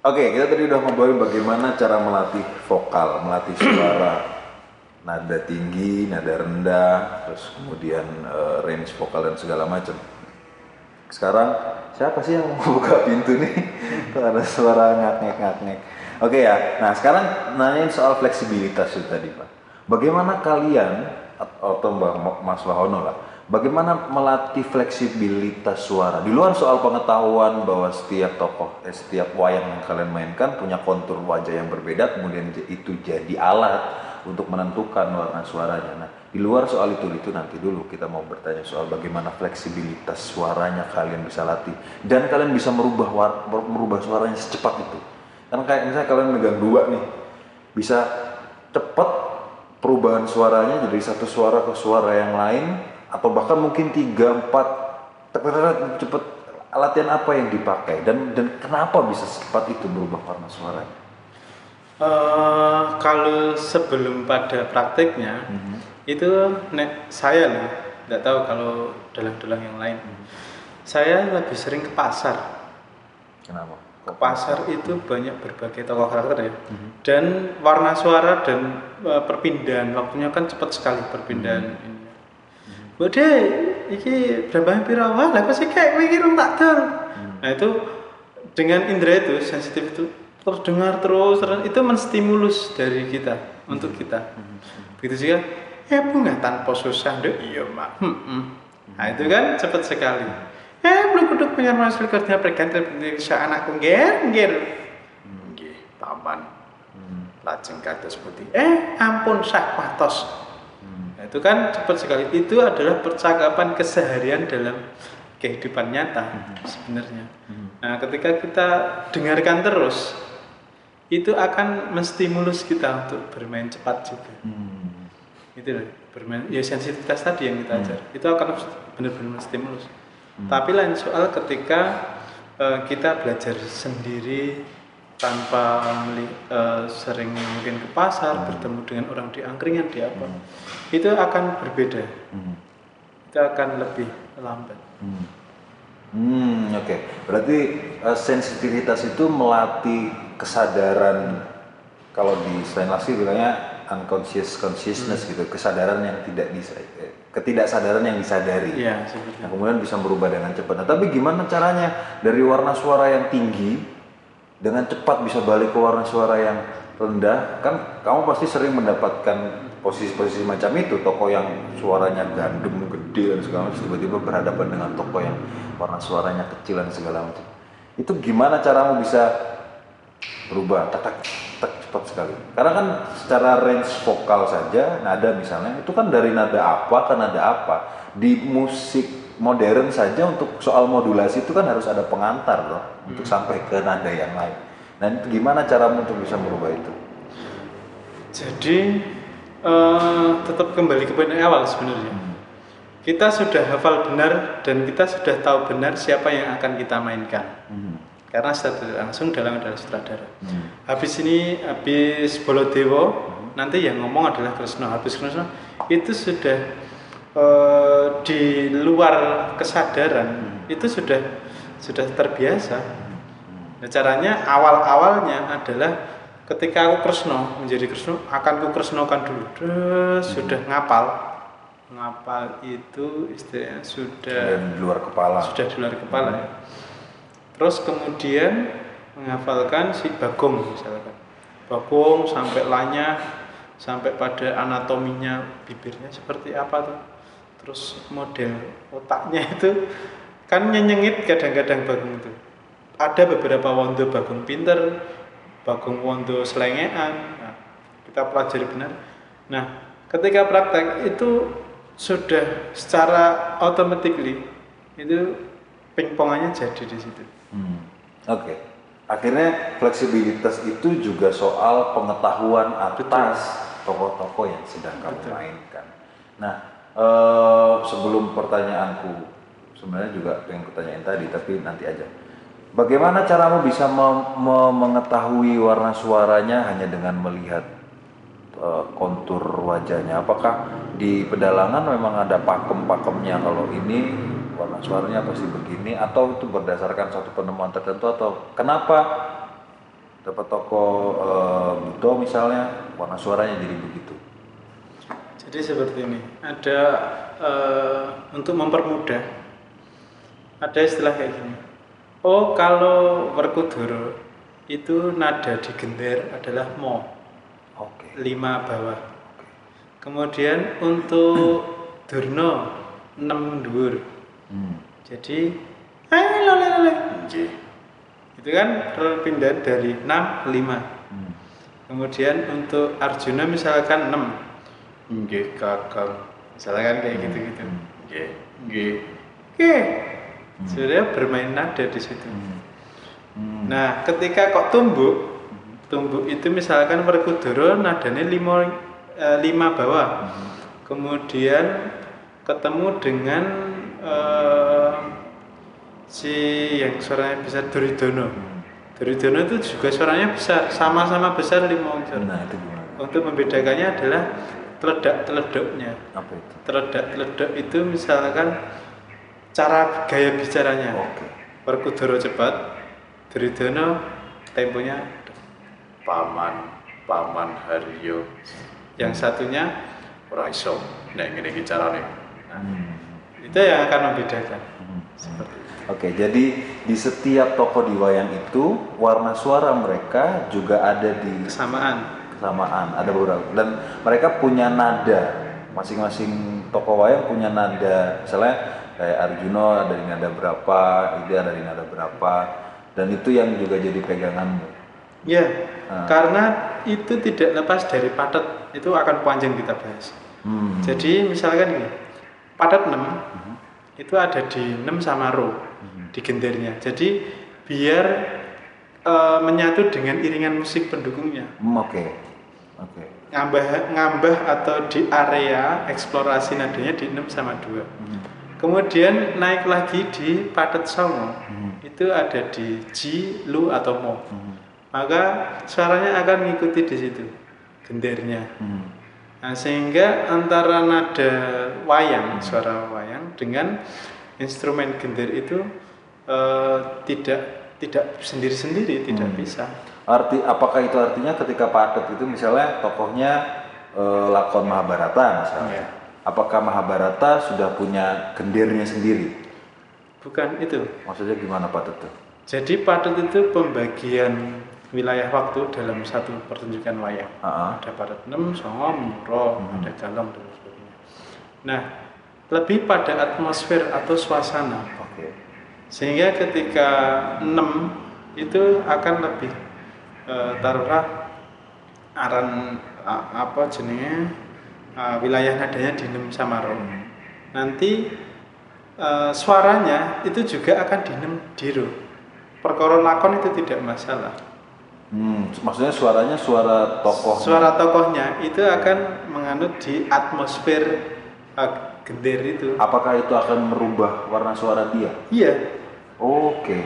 Oke, kita tadi udah ngobrolin bagaimana cara melatih vokal, melatih suara, nada tinggi, nada rendah, terus kemudian eh, range vokal dan segala macam. Sekarang siapa sih yang mau buka pintu nih? Tuh ada suara ngak-ngek ngak-ngek. Oke ya. Nah, sekarang nanyain soal fleksibilitas itu tadi, Pak. Bagaimana kalian atau Mbak Mas Wahono lah, bagaimana melatih fleksibilitas suara? Di luar soal pengetahuan bahwa setiap tokoh, eh, setiap wayang yang kalian mainkan punya kontur wajah yang berbeda, kemudian itu jadi alat untuk menentukan warna suaranya. Nah, di luar soal itu itu nanti dulu kita mau bertanya soal bagaimana fleksibilitas suaranya kalian bisa latih dan kalian bisa merubah merubah suaranya secepat itu. Kan kayak misalnya kalian megang dua nih, bisa cepat perubahan suaranya jadi satu suara ke suara yang lain atau bahkan mungkin tiga empat cepet latihan apa yang dipakai? Dan dan kenapa bisa secepat itu berubah warna suaranya? Eh, kalau sebelum pada prakteknya itu nek saya loh nggak tahu kalau dalang-dalang yang lain. Saya lebih sering ke pasar. Kenapa? ke pasar itu banyak berbagai tokoh karakter ya. Dan warna suara dan eh, perpindahan waktunya kan cepat sekali perpindahan ini Bude, iki berapa piro wah lah kok sih kayak mikir tak dol. Nah itu dengan indera itu sensitif itu terus dengar terus, terus itu menstimulus dari kita untuk kita. Begitu juga ya bunga tanpa susah deh iya mak. Hmm, hmm. Nah itu kan cepat sekali. Eh belum kuduk punya masuk kerja pergantian bisa anakku ger ger. Nggih, paman. Lajeng kados putih. Eh ampun sak patos. Itu kan cepat sekali. Itu adalah percakapan keseharian dalam kehidupan nyata sebenarnya. Nah, ketika kita dengarkan terus, itu akan menstimulus kita untuk bermain cepat juga. Hmm. Itu loh, bermain ya sensitivitas tadi yang kita ajar. Itu akan benar-benar menstimulus. Tapi lain soal ketika eh, kita belajar sendiri tanpa meli- eh, sering mungkin ke pasar bertemu dengan orang di angkringan di apa itu akan berbeda Hmm. itu akan lebih lambat Hmm, Hmm, oke. Berarti eh, sensitivitas itu melatih kesadaran kalau di Stanislavski bilangnya unconscious consciousness gitu, kesadaran yang tidak bisa eh, ketidaksadaran yang disadari. iya Nah, kemudian bisa berubah dengan cepat. Nah, tapi gimana caranya dari warna suara yang tinggi dengan cepat bisa balik ke warna suara yang rendah? Kan kamu pasti sering mendapatkan posisi-posisi macam itu, toko yang suaranya gandum, gede dan segala macam tiba-tiba berhadapan dengan toko yang warna suaranya kecil dan segala macam. Itu gimana caramu bisa berubah tak tak cepat sekali karena kan secara range vokal saja nada misalnya itu kan dari nada apa ke nada apa di musik modern saja untuk soal modulasi itu kan harus ada pengantar loh untuk sampai ke nada yang lain. Nah itu gimana caramu untuk bisa merubah itu? Jadi eh, tetap kembali ke poin awal sebenarnya. Kita sudah hafal benar dan kita sudah tahu benar siapa yang akan kita mainkan. Karena secara langsung dalam adalah sutradara. Habis ini habis Bolodewo nanti yang ngomong adalah Kresno habis Kresno itu sudah eh, di luar kesadaran itu sudah sudah terbiasa. Nah, caranya awal awalnya adalah ketika aku Kresno menjadi Kresno akan ku Kresnokan dulu. Terus sudah ngapal. Ngapal itu istilahnya sudah di luar kepala. sudah di luar kepala ya. Terus kemudian menghafalkan si bagong misalkan. Bagong sampai lanya sampai pada anatominya bibirnya seperti apa tuh. Terus model otaknya itu kan nyenyengit kadang-kadang bagong itu. Ada beberapa wondo bagong pinter, bagong wondo selengean. Nah, kita pelajari benar. Nah, ketika praktek itu sudah secara automatically itu pingpongannya jadi di situ. Hmm, Oke. Akhirnya fleksibilitas itu juga soal pengetahuan atas tokoh-tokoh yang sedang kamu Betul. mainkan. Nah, eh, sebelum pertanyaanku sebenarnya juga pengen kutanyain tadi, tapi nanti aja. Bagaimana caramu bisa mem- me- mengetahui warna suaranya hanya dengan melihat eh, kontur wajahnya? Apakah di pedalangan memang ada pakem-pakemnya kalau ini warna suaranya pasti begini atau itu berdasarkan suatu penemuan tertentu atau kenapa dapat toko eh, buto misalnya warna suaranya jadi begitu Jadi seperti ini, ada eh, untuk mempermudah, ada istilah kayak gini. Oh kalau Werkudara itu nada di gender adalah mo, oke lima bawah. Kemudian untuk Durno enam dhuwur. Hmm. Jadi eh lele. Nggih. Itu kan perpindahan dari 6 ke 5. Hmm. Kemudian untuk Arjuna misalkan 6. Nggih, Kakang. Misalkan kayak gitu-gitu. Nggih, nggih. Oke. Sudah bermain nada di situ. Hmm. Nah, ketika kok tumbuk, tumbuk itu misalkan Werkudara nadanya 5 lima bawah. Kemudian ketemu dengan eh, si yang suaranya besar Duridono. Duridono itu juga suaranya besar, sama-sama besar lima unsur. nah itu gimana Untuk membedakannya adalah teledak-teledoknya. apa itu Teledak-teledok itu misalkan cara gaya bicaranya. oke Werkudara cepat, Duridono temponya paman, paman Haryo. Yang satunya ora iso. Nah, ngene iki carane. Nah, Hmm. itu yang akan membedakan. Hmm. Seperti itu. Oke, jadi di setiap toko di wayang itu warna suara mereka juga ada di Kesamaan. Kesamaan, ada beberapa dan mereka punya nada. Masing-masing toko wayang punya nada. Misalnya kayak Arjuno ada di nada berapa, Ida ada di nada berapa, dan itu yang juga jadi peganganmu. Ya, Ah. karena itu tidak lepas dari padat. Itu akan panjang kita bahas. Hmm. Jadi misalkan ini, padat 6 itu ada di 6 sama ro di gendernya. Jadi biar eh, menyatu dengan iringan musik pendukungnya. Hmm, Oke, oke. ngambah ngambah atau di area eksplorasi nadanya di 6 sama 2 Hmm. kemudian naik lagi di padat songo Hmm. itu ada di Ji, Lu atau Mo Hmm. maka suaranya akan mengikuti di situ gendernya Hmm. nah, sehingga antara nada wayang suara wayang dengan instrumen gender itu eh, tidak tidak sendiri-sendiri tidak bisa Arti apakah itu artinya ketika padat itu misalnya tokohnya eh, lakon Mahabharata misalnya. Iya. Apakah Mahabharata sudah punya gendernya sendiri? bukan itu Maksudnya gimana padat tuh? Jadi padat itu pembagian wilayah waktu dalam satu pertunjukan wayang. Ah, Ada padat 6, songo, muro, ada galong dan sebagainya. Nah, lebih pada atmosfer atau suasana. Oke. Sehingga ketika 6 itu akan lebih eh, taruhlah aran a- apa jenenge eh, wilayah nadanya di 6 sama ro. Nanti eh, suaranya itu juga akan di 6 di ro. Perkara lakon itu tidak masalah. Hmm, maksudnya suaranya suara tokoh. Suara tokohnya itu akan menganut di atmosfer eh, gender itu. Apakah itu akan merubah warna suara dia? Iya, Oke.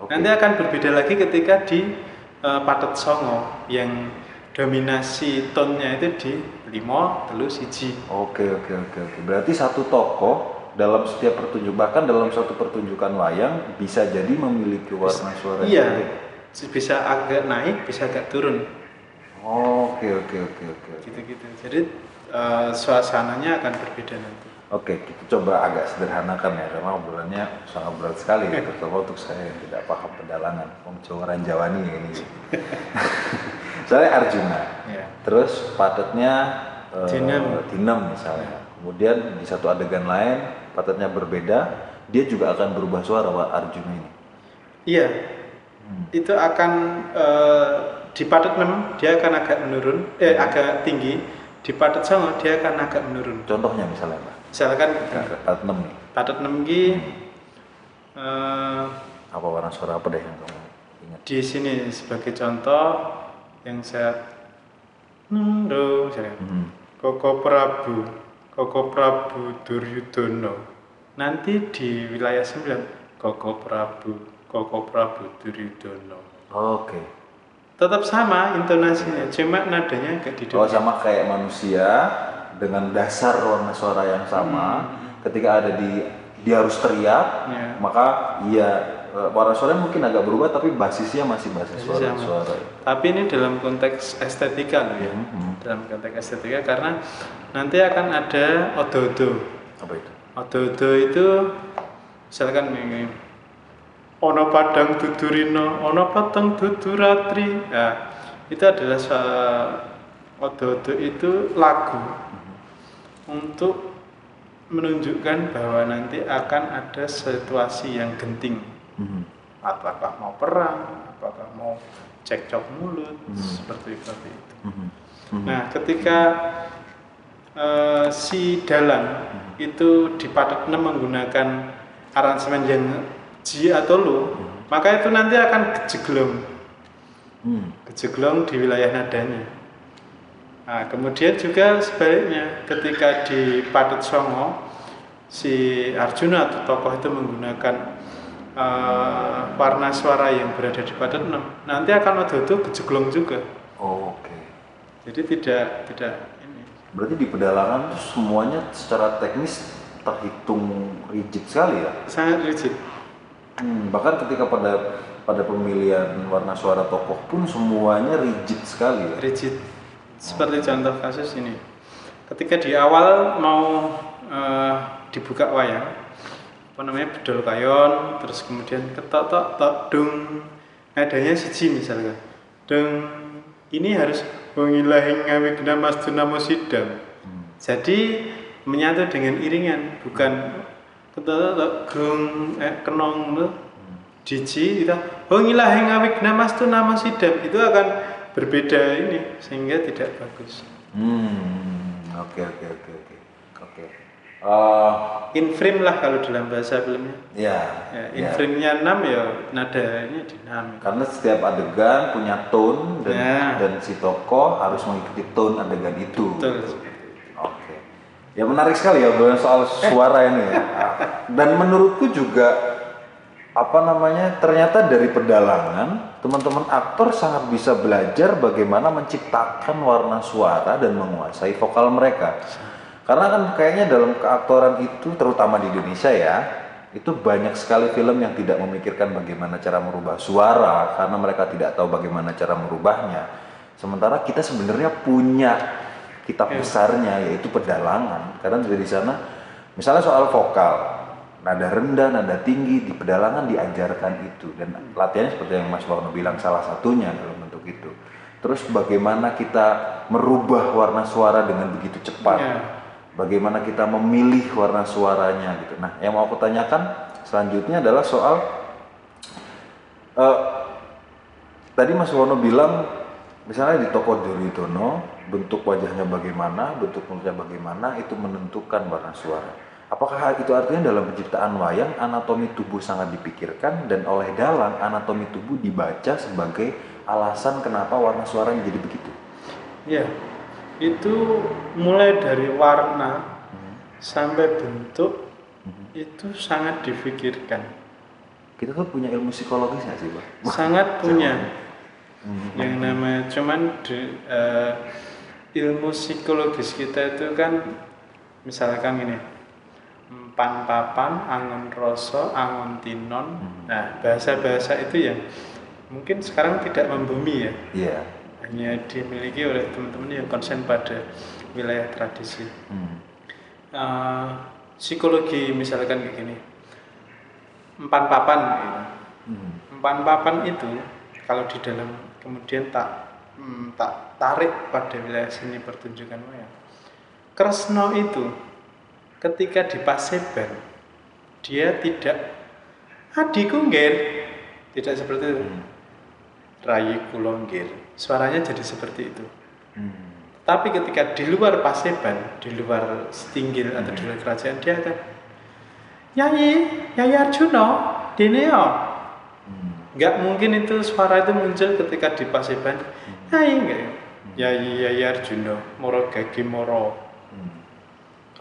Oke. Nanti akan berbeda lagi ketika di eh, patet songo yang dominasi tonnya itu di limo telu siji. Oke oke oke oke. Berarti satu tokoh dalam setiap pertunjukan bahkan dalam satu pertunjukan wayang bisa jadi memiliki warna suara Iya, sendiri. bisa agak naik, bisa agak turun, Oke oke oke oke. oke. gitu-gitu. Jadi eh, suasananya akan berbeda nanti. Oke, kita coba agak sederhanakan ya karena obrolannya sangat berat sekali ya, terutama untuk saya yang tidak paham pedalangan. Om Jawaran Jawani ini. Saya Arjuna. Ya. Terus padatnya eh, Dinem. dinem misalnya. Kemudian di satu adegan lain padatnya berbeda, dia juga akan berubah suara Pak Arjuna ini. Iya, itu akan eh, di patet 6 dia akan agak menurun, eh agak tinggi. Di patet songo dia akan agak menurun. Contohnya misalnya Pak, Misalkan padat 6 nih. patet 6 ki eh, Apa warna suara apa deh yang kamu ingat? di sini sebagai contoh yang saya Nendo saya Hmm. Koko Prabu Koko Prabu Duryudono nanti di wilayah 9 Koko Prabu Koko Prabu Duryudono Oke. Tetap sama intonasinya cuma nadanya agak di Oh sama kayak manusia dengan dasar warna suara yang sama, ketika ada di dia harus teriak, Ya. maka ia Eh, warna suara mungkin agak berubah tapi basisnya masih basis suara suara. Tapi ini dalam konteks estetika loh ya. Mhm. Dalam konteks estetika karena nanti akan ada odo-odo. Apa itu? Odo-odo itu misalkan ini ono padang dudurino, ono patang duduratri. Nah, itu adalah odo-odo itu lagu untuk menunjukkan bahwa nanti akan ada situasi yang genting. Mhm. Apakah mau perang, apakah mau cekcok mulut, Hmm. seperti seperti itu. Mhm. Nah, ketika eh, si dalang itu dipadatkan menggunakan aransemen yang G atau Lu, maka itu nanti akan kejeglong, Hmm. kejeglong di wilayah nadanya. Nah, kemudian juga sebaliknya, ketika di padat songo, si Arjuna atau tokoh itu menggunakan eh, warna suara yang berada di padat 6, nanti akan odo-odo kejeglong juga. Oh, Oke. Jadi tidak tidak ini. Berarti di pedalangan semuanya secara teknis terhitung rigid sekali ya. sangat rigid. Hmm, bahkan ketika pada pada pemilihan warna suara tokoh pun semuanya rigid sekali ya. rigid. Seperti contoh kasus ini. Ketika di awal mau eh, dibuka wayang apa namanya bedol kayon terus kemudian ketok tok tok dung. Nadanya siji misalkan. Dung ini harus wongilahing ngawi gena mas dunamo sidam Hmm. jadi menyatu dengan iringan bukan tok gung eh, kenong tuh Diji itu oh ngilah yang awik nama itu nama sidap itu akan berbeda ini sehingga tidak bagus. Hmm, oke oke oke oke oke. Eh, In frame lah kalau dalam bahasa filmnya. ya, Ya, in ya. frame-nya 6 ya nadanya dinamik. Karena setiap adegan punya tone dan Ya. dan si tokoh harus mengikuti tone adegan itu. Betul. Oke. Ya menarik sekali ya obrolan soal suara ini. ya. Dan menurutku juga apa namanya ternyata dari pedalangan teman-teman aktor sangat bisa belajar bagaimana menciptakan warna suara dan menguasai vokal mereka. Karena kan kayaknya dalam keaktoran itu terutama di Indonesia ya itu banyak sekali film yang tidak memikirkan bagaimana cara merubah suara karena mereka tidak tahu bagaimana cara merubahnya. Sementara kita sebenarnya punya kitab besarnya yaitu pedalangan. Karena dari sana misalnya soal vokal nada rendah nada tinggi di pedalangan diajarkan itu. Dan latihannya seperti yang Mas Wahno bilang salah satunya dalam bentuk itu. Terus bagaimana kita merubah warna suara dengan begitu cepat? Ya. bagaimana kita memilih warna suaranya gitu. Nah yang mau aku tanyakan selanjutnya adalah soal eh, tadi Mas Wono bilang misalnya di toko Duryudono bentuk wajahnya bagaimana, bentuk mulutnya bagaimana itu menentukan warna suara. Apakah itu artinya dalam penciptaan wayang anatomi tubuh sangat dipikirkan dan oleh dalang anatomi tubuh dibaca sebagai alasan kenapa warna suaranya jadi begitu? Ya. Itu mulai dari warna sampai bentuk itu sangat difikirkan. Kita tuh punya ilmu psikologis nggak sih, Pak? sangat punya Hmm. yang namanya cuman di, eh, ilmu psikologis kita itu kan misalkan ini empan papan angon roso angon tinon nah bahasa-bahasa itu yang mungkin sekarang tidak membumi ya Iya. hanya dimiliki oleh teman-teman yang konsen pada wilayah tradisi Hmm. Eh, psikologi misalkan kayak gini empan papan gitu. Hmm. empan papan itu kalau di dalam kemudian tak hmm, tak tarik pada wilayah seni pertunjukan wayang. Kresno itu ketika di Paseban dia tidak adikku tidak seperti itu. Hmm. rayi kulonggir suaranya jadi seperti itu. Hmm. tapi ketika di luar Paseban di luar Stinggil atau di luar kerajaan dia akan Yayi, Yayi Arjuno, Dineo, Hmm. nggak mungkin itu suara itu muncul ketika di Paseban Yai enggak ya Yai Yai Arjuno Moro Gagi Moro Hmm.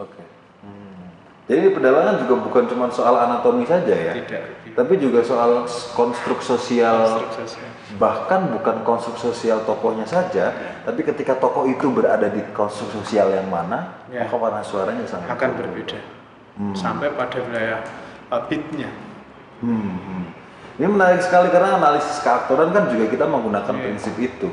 Oke. Hmm. Jadi di pedalangan juga bukan cuma soal anatomi saja ya, tidak tapi juga soal konstruk sosial, konstruk sosial bahkan bukan konstruk sosial tokohnya saja, tapi ketika tokoh itu berada di konstruk sosial yang mana, Ya. maka warna suaranya sangat akan berbeda Hmm. sampai pada wilayah uh, beatnya Hmm, hmm. Ini menarik sekali karena analisis keaktoran kan juga kita menggunakan Iya. prinsip itu.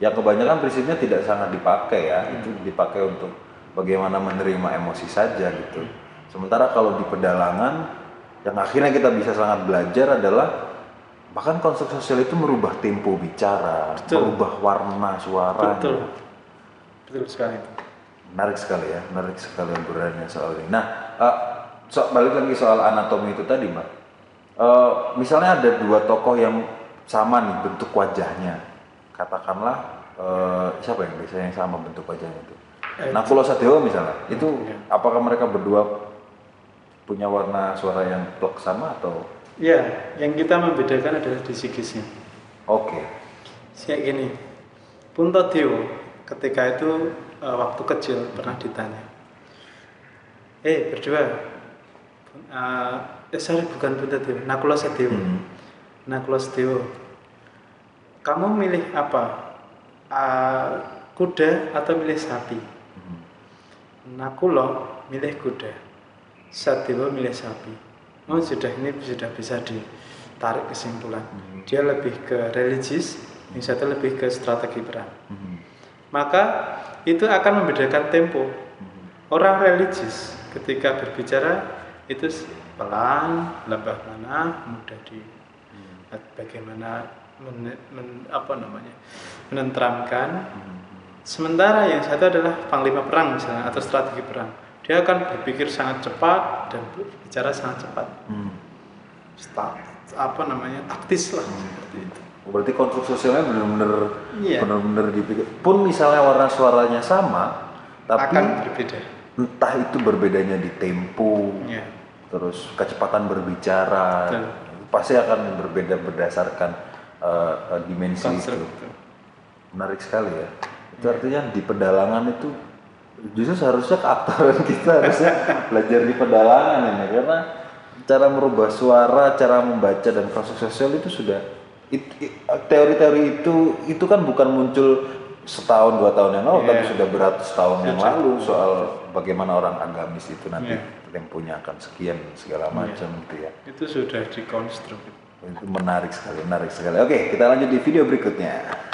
Yang kebanyakan prinsipnya tidak sangat dipakai ya, itu dipakai untuk bagaimana menerima emosi saja gitu. Sementara kalau di pedalangan, yang akhirnya kita bisa sangat belajar adalah bahkan konsep sosial itu merubah tempo bicara, Betul. merubah warna suara. Betul. Betul sekali. Menarik sekali ya, menarik sekali obrolannya soal ini. Nah, eh, so- balik lagi soal anatomi itu tadi, Mbak. Eh, misalnya ada dua tokoh yang sama nih bentuk wajahnya. Katakanlah eh, siapa yang biasanya yang sama bentuk wajahnya itu? Eh, Nakulo Sadewa misalnya. Itu Iya. apakah mereka berdua punya warna suara yang plek sama atau Ya, yang kita membedakan adalah di psikisnya. oke? Kayak gini, Puntadewa ketika itu eh, waktu kecil pernah ditanya, eh berdua, eh, eh sorry bukan Puntadewa, Nakula Sadewa, Hmm. Nakula Sadewa, kamu milih apa? Eh, kuda atau milih sapi? Hmm. Nakulo milih kuda, Sadewa milih sapi. Oh sudah ini sudah bisa ditarik kesimpulan. Hmm. Dia lebih ke religius, yang satu lebih ke strategi perang. Hmm. Maka itu akan membedakan tempo. Orang religius ketika berbicara itu pelan, lebah mana, mudah di bagaimana men, men- apa namanya menenteramkan. Sementara yang satu adalah panglima perang misalnya atau strategi perang. Dia akan berpikir sangat cepat dan berbicara sangat cepat. Hmm. Sta- apa namanya taktis lah seperti itu. Berarti konstruk sosialnya benar-benar Iya. benar-benar dipikir. Pun misalnya warna suaranya sama, tapi akan berbeda. entah itu berbedanya di tempo, Ya. terus kecepatan berbicara, Betul. pasti akan berbeda berdasarkan eh, dimensi Konstruk itu. Menarik sekali ya. Itu Iya. artinya di pedalangan itu justru seharusnya keaktoran kita harusnya belajar di pedalangan ini karena cara merubah suara, cara membaca dan proses sosial itu sudah it- it- teori-teori itu itu kan bukan muncul setahun dua tahun yang lalu Iya. tapi sudah beratus tahun yang Sudah. lalu soal bagaimana orang agamis itu nanti Iya. temponya akan sekian segala macam gitu ya. Itu sudah dikonstruk. Itu menarik sekali, menarik sekali. Oke, kita lanjut di video berikutnya.